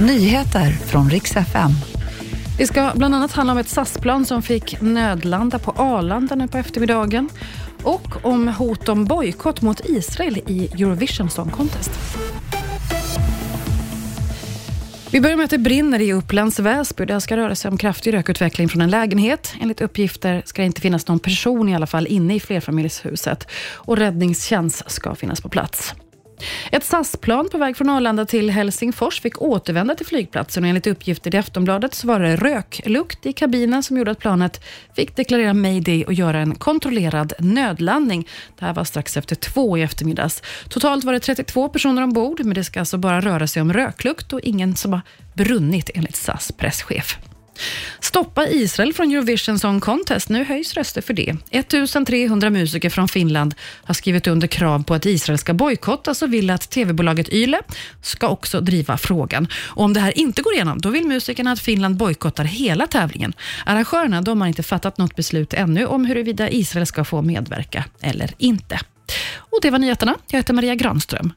Nyheter från riks FM. Det ska bland annat handla om ett SAS-plan som fick nödlanda på Arlanda nu på eftermiddagen och om hot om bojkott mot Israel i Eurovision Song Contest. Vi börjar med att det brinner i Upplands Väsby. Det ska röra sig om kraftig rökutveckling från en lägenhet. Enligt uppgifter ska det inte finnas någon person i alla fall inne i flerfamiljshuset och räddningstjänst ska finnas på plats. Ett SAS-plan på väg från Arlanda till Helsingfors fick återvända till flygplatsen och enligt uppgifter i Aftonbladet så var det röklukt i kabinen som gjorde att planet fick deklarera mayday och göra en kontrollerad nödlandning. Det här var strax efter två i eftermiddags. Totalt var det 32 personer ombord, men det ska alltså bara röra sig om röklukt och ingen som har brunnit enligt SAS presschef. Stoppa Israel från Eurovision Song Contest. Nu höjs röster för det. 1300 musiker från Finland har skrivit under krav på att Israel ska bojkottas och vill att tv-bolaget Yle ska också driva frågan. Och om det här inte går igenom, då vill musikerna att Finland bojkottar hela tävlingen. Arrangörerna de har inte fattat något beslut ännu om huruvida Israel ska få medverka eller inte. Och Det var nyheterna. Jag heter Maria Granström.